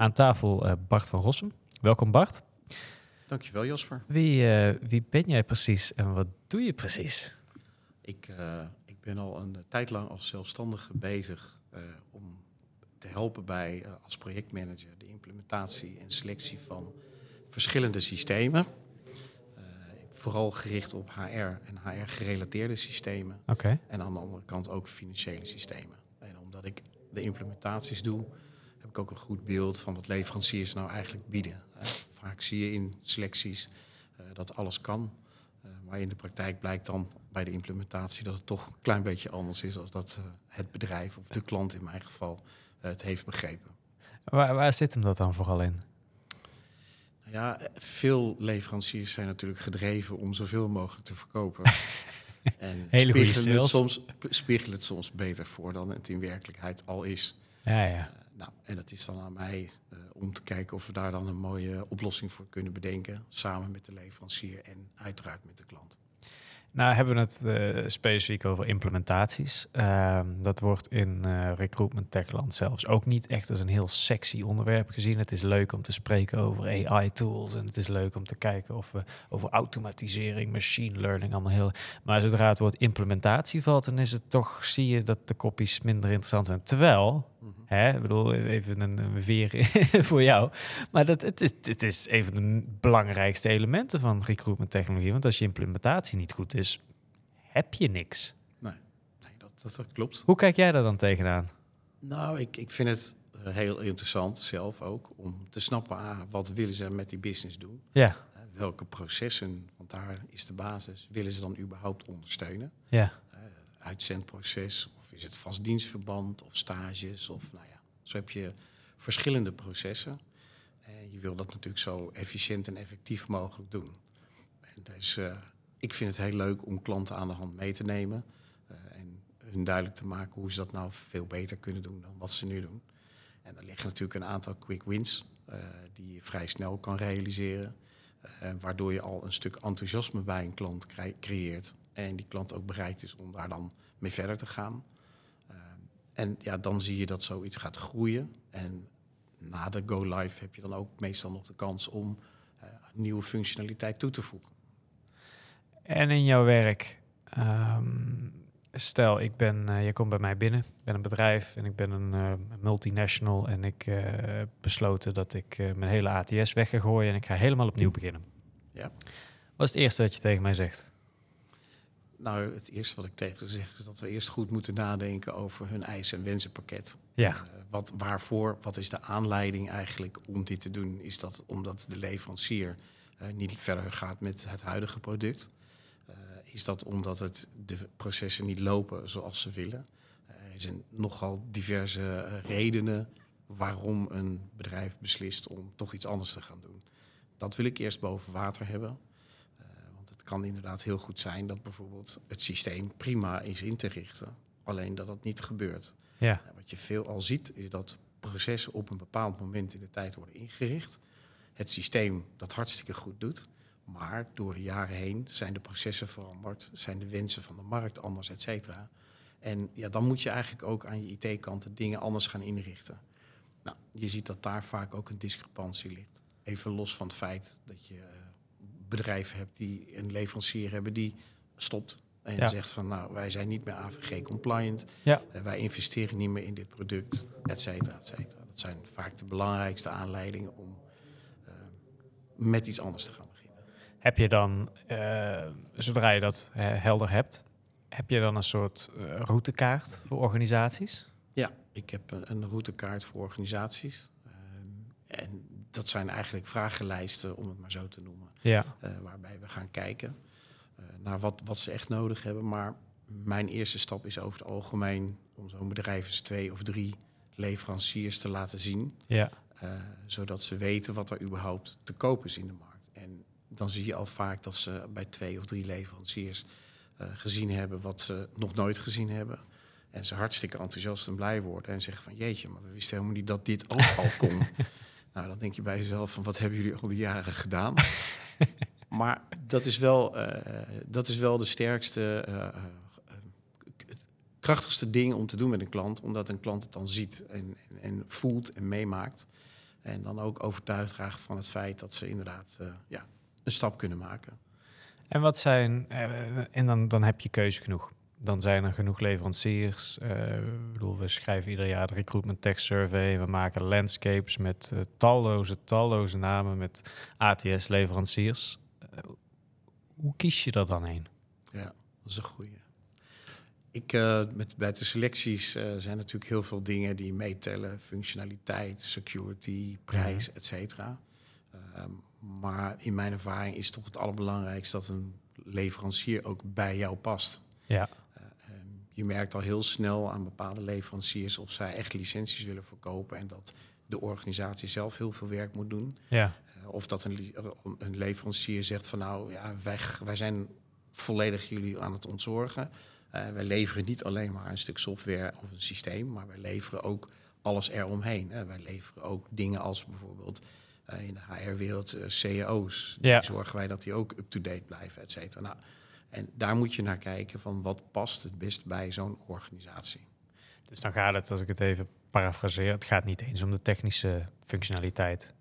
Aan tafel uh, Bart van Rossum. Welkom Bart. Dankjewel Jasper. Wie, uh, wie ben jij precies en wat doe je precies? Ik, uh, ik ben al een tijd lang als zelfstandige bezig om te helpen bij als projectmanager de implementatie en selectie van verschillende systemen. vooral gericht op HR en HR-gerelateerde systemen. Okay. En aan de andere kant ook financiële systemen. En omdat ik de implementaties doe, heb ik ook een goed beeld van wat leveranciers nou eigenlijk bieden. vaak zie je in selecties uh, dat alles kan. Uh, maar in de praktijk blijkt dan bij de implementatie dat het toch een klein beetje anders is als dat uh, het bedrijf of de klant in mijn geval het heeft begrepen. Waar, waar zit hem dat dan vooral in? Nou ja, veel leveranciers zijn natuurlijk gedreven om zoveel mogelijk te verkopen. en Hele spiegelen het, soms, spiegelen het soms beter voor dan het in werkelijkheid al is. Ja, ja. Nou, en dat is dan aan mij uh, om te kijken of we daar dan een mooie oplossing voor kunnen bedenken. Samen met de leverancier en uiteraard met de klant. Nou hebben we het uh, specifiek over implementaties. Uh, dat wordt in uh, recruitment techland zelfs ook niet echt als een heel sexy onderwerp gezien. Het is leuk om te spreken over AI-tools en het is leuk om te kijken of we over automatisering, machine learning allemaal heel. Maar zodra het woord implementatie valt, dan is het toch zie je dat de kopies minder interessant zijn. Terwijl Mm -hmm. Hè, ik bedoel, even een, een veer voor jou. Maar dat, het, is, het is een van de belangrijkste elementen van recruitment technologie. Want als je implementatie niet goed is, heb je niks. Nee, nee dat, dat, klopt. Hoe kijk jij daar dan tegenaan? Nou, ik, ik vind het heel interessant zelf ook om te snappen ah, wat willen ze met die business doen. Ja. Welke processen, want daar is de basis, willen ze dan überhaupt ondersteunen? Ja. Uitzendproces of is het vast dienstverband of stages of nou ja, zo heb je verschillende processen. En je wil dat natuurlijk zo efficiënt en effectief mogelijk doen. En dus, uh, ik vind het heel leuk om klanten aan de hand mee te nemen uh, en hun duidelijk te maken hoe ze dat nou veel beter kunnen doen dan wat ze nu doen. En er liggen natuurlijk een aantal quick wins die je vrij snel kan realiseren, waardoor je al een stuk enthousiasme bij een klant creëert en die klant ook bereid is om daar dan mee verder te gaan. Uh, en ja, dan zie je dat zoiets gaat groeien. En na de go live heb je dan ook meestal nog de kans om uh, nieuwe functionaliteit toe te voegen. En in jouw werk, um, stel ik ben, uh, je komt bij mij binnen, ik ben een bedrijf en ik ben een uh, multinational en ik heb besloten dat ik mijn hele ATS weg ga gooien en ik ga helemaal opnieuw beginnen. Ja. Wat is het eerste dat je tegen mij zegt? Nou, het eerste wat ik tegen ze zeg is dat we eerst goed moeten nadenken over hun eisen- en wensenpakket. Ja. Uh, wat, waarvoor, wat is de aanleiding eigenlijk om dit te doen? Is dat omdat de leverancier uh, niet verder gaat met het huidige product? Uh, is dat omdat het de processen niet lopen zoals ze willen? er zijn nogal diverse redenen waarom een bedrijf beslist om toch iets anders te gaan doen. Dat wil ik eerst boven water hebben kan inderdaad heel goed zijn dat bijvoorbeeld het systeem prima is in te richten. Alleen dat dat niet gebeurt. Ja. Wat je veel al ziet, is dat processen op een bepaald moment in de tijd worden ingericht. Het systeem dat hartstikke goed doet. Maar door de jaren heen zijn de processen veranderd, zijn de wensen van de markt anders, et cetera. En ja, dan moet je eigenlijk ook aan je IT-kant de dingen anders gaan inrichten. Nou, je ziet dat daar vaak ook een discrepantie ligt. Even los van het feit dat je bedrijven hebt die een leverancier hebben die stopt. En Ja. zegt van nou, wij zijn niet meer AVG compliant. Ja. Eh, wij investeren niet meer in dit product, et cetera, et cetera. Dat zijn vaak de belangrijkste aanleidingen om eh, met iets anders te gaan beginnen. Heb je dan, eh, zodra je dat helder hebt, heb je dan een soort routekaart voor organisaties? Ja, ik heb een, een routekaart voor organisaties. Ehm, en dat zijn eigenlijk vragenlijsten, om het maar zo te noemen. Ja. Uh, waarbij we gaan kijken uh, naar wat, wat ze echt nodig hebben. Maar mijn eerste stap is over het algemeen om zo'n bedrijf eens twee of drie leveranciers te laten zien. Ja. Uh, zodat ze weten wat er überhaupt te koop is in de markt. En dan zie je al vaak dat ze bij twee of drie leveranciers gezien hebben wat ze nog nooit gezien hebben. En ze hartstikke enthousiast en blij worden en zeggen van jeetje, maar we wisten helemaal niet dat dit ook al kon. Nou, dan denk je bij jezelf van wat hebben jullie al die jaren gedaan? maar dat is wel, uh, dat is wel de sterkste, uh, het krachtigste ding om te doen met een klant, omdat een klant het dan ziet en, en, en voelt en meemaakt. En dan ook overtuigd graag van het feit dat ze inderdaad uh, ja, een stap kunnen maken. En wat zijn, en dan, dan heb je keuze genoeg. Dan zijn er genoeg leveranciers. Uh, bedoel, we schrijven ieder jaar de Recruitment Tech Survey. We maken landscapes met talloze, talloze namen met ATS-leveranciers. hoe kies je er dan een? Ja, dat is een goede. Ik, met, bij de selecties zijn natuurlijk heel veel dingen die meetellen. Functionaliteit, security, prijs, ja. et cetera. Uh, maar in mijn ervaring is toch het allerbelangrijkste dat een leverancier ook bij jou past. Ja. Je merkt al heel snel aan bepaalde leveranciers of zij echt licenties willen verkopen en dat de organisatie zelf heel veel werk moet doen. Ja. of dat een, een leverancier zegt van nou ja, wij, wij zijn volledig jullie aan het ontzorgen. Uh, wij leveren niet alleen maar een stuk software of een systeem, maar wij leveren ook alles eromheen. Hè. Wij leveren ook dingen als bijvoorbeeld uh, in de HR-wereld CEO's. Ja. Zorgen wij dat die ook up-to-date blijven, et cetera. Nou, en daar moet je naar kijken van wat past het best bij zo'n organisatie. Dus dan gaat het, als ik het even parafraseer, het gaat niet eens om de technische functionaliteit.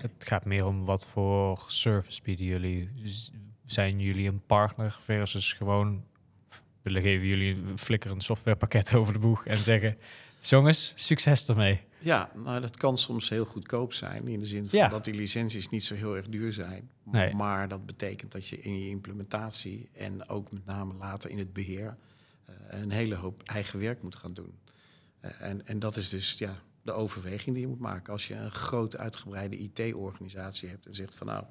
Het gaat meer om wat voor service bieden jullie. Zijn jullie een partner versus gewoon willen geven jullie een flikkerend softwarepakket over de boeg en zeggen: jongens, succes ermee. Ja, nou, dat kan soms heel goedkoop zijn. In de zin van Ja. dat die licenties niet zo heel erg duur zijn. Nee. Maar dat betekent dat je in je implementatie en ook met name later in het beheer eh, een hele hoop eigen werk moet gaan doen. Eh, en, en dat is dus ja, de overweging die je moet maken. Als je een grote uitgebreide IT-organisatie hebt en zegt van nou,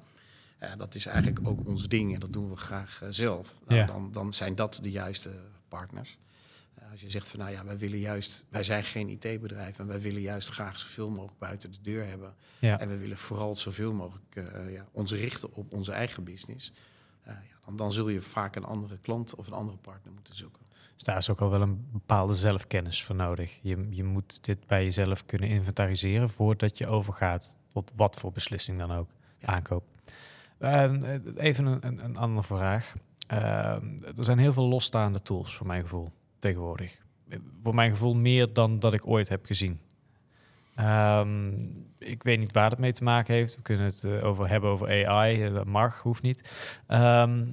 dat is eigenlijk ook ons ding en dat doen we graag eh, zelf. Nou, Ja. dan, dan zijn dat de juiste partners. Eh, als je zegt van nou ja, wij willen juist, wij zijn geen IT-bedrijf en wij willen juist graag zoveel mogelijk buiten de deur hebben. Ja. En we willen vooral zoveel mogelijk eh, ja, ons richten op onze eigen business. Eh, ja, dan, dan zul je vaak een andere klant of een andere partner moeten zoeken. Dus daar is ook al wel een bepaalde zelfkennis voor nodig. Je, je moet dit bij jezelf kunnen inventariseren voordat je overgaat tot wat voor beslissing dan ook. Ja. Aankoop. Ehm, even een, een, een andere vraag. Ehm, er zijn heel veel losstaande tools voor mijn gevoel tegenwoordig. Voor mijn gevoel meer dan dat ik ooit heb gezien. Ehm, ik weet niet waar het mee te maken heeft. We kunnen het eh, over hebben over AI. eh, Dat mag, hoeft niet. Ehm,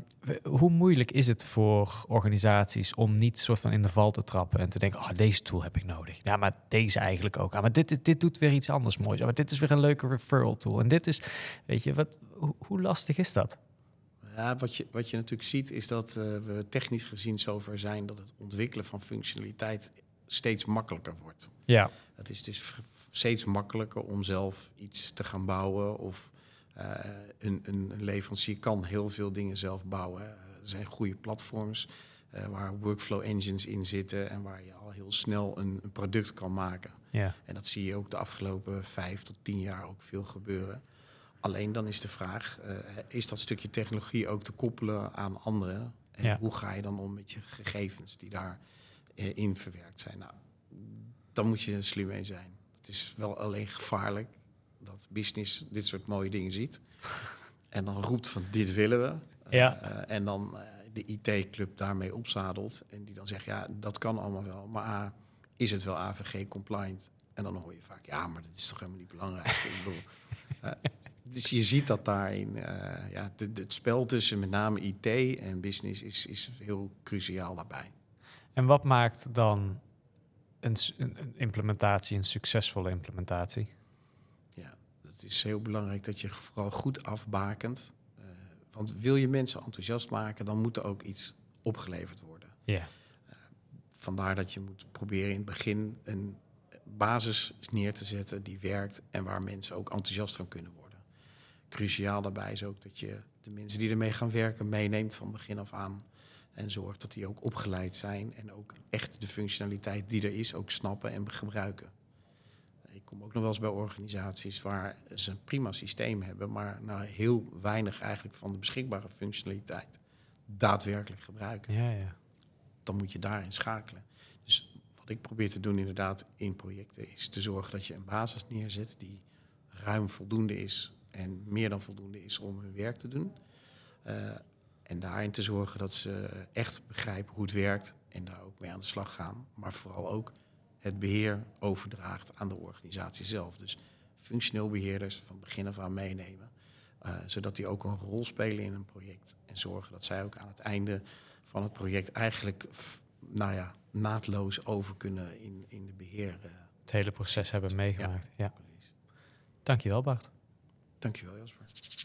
hoe moeilijk is het voor organisaties om niet soort van in de val te trappen en te denken: oh, deze tool heb ik nodig. Ja, maar deze eigenlijk ook. Ah, maar dit, dit, dit doet weer iets anders moois. Ja, maar dit is weer een leuke referral tool. En dit is, weet je, wat, hoe lastig is dat? Ja, wat, je, wat je natuurlijk ziet is dat eh, we technisch gezien zover zijn dat het ontwikkelen van functionaliteit steeds makkelijker wordt. Ja, Het is dus steeds makkelijker om zelf iets te gaan bouwen. Of eh, een, een leverancier kan heel veel dingen zelf bouwen. Er zijn goede platforms eh, waar workflow engines in zitten en waar je al heel snel een, een product kan maken. ja, En dat zie je ook de afgelopen vijf tot tien jaar ook veel gebeuren. Alleen dan is de vraag, eh, is dat stukje technologie ook te koppelen aan anderen? En Ja. hoe ga je dan om met je gegevens die daarin in verwerkt zijn? Nou, dan moet je slim mee zijn. Het is wel alleen gevaarlijk dat business dit soort mooie dingen ziet. En dan roept van dit willen we. Ja. Eh, en dan eh, de IT-club daarmee opzadelt. En die dan zegt, ja, dat kan allemaal wel. Maar A, is het wel AVG-compliant? En dan hoor je vaak, ja, maar dat is toch helemaal niet belangrijk. Ik bedoel, eh, dus je ziet dat daarin, eh, ja, de, de- het spel tussen met name IT en business is, is heel cruciaal daarbij. En wat maakt dan een, een, een implementatie een succesvolle implementatie? Ja, het is heel belangrijk dat je vooral goed afbakent. Eh, want wil je mensen enthousiast maken, dan moet er ook iets opgeleverd worden. Ja, Vandaar dat je moet proberen in het begin een basis neer te zetten die werkt en waar mensen ook enthousiast van kunnen worden. Cruciaal daarbij is ook dat je de mensen die ermee gaan werken meeneemt van begin af aan. En zorgt dat die ook opgeleid zijn en ook echt de functionaliteit die er is ook snappen en gebruiken. Ik kom ook nog wel eens bij organisaties waar ze een prima systeem hebben, maar nou heel weinig eigenlijk van de beschikbare functionaliteit daadwerkelijk gebruiken ja, ja. dan moet je daarin schakelen. Dus wat ik probeer te doen inderdaad in projecten is te zorgen dat je een basis neerzet die ruim voldoende is en meer dan voldoende is om hun werk te doen. Eh, en daarin te zorgen dat ze echt begrijpen hoe het werkt en daar ook mee aan de slag gaan. Maar vooral ook het beheer overdraagt aan de organisatie zelf. Dus functioneel beheerders van begin af aan meenemen. Uh, zodat die ook een rol spelen in een project. En zorgen dat zij ook aan het einde van het project eigenlijk nou ja, naadloos over kunnen in, in de beheer. Uh, het hele proces hebben meegemaakt. Ja. ja. Dankjewel Bart. Dankjewel Jasper.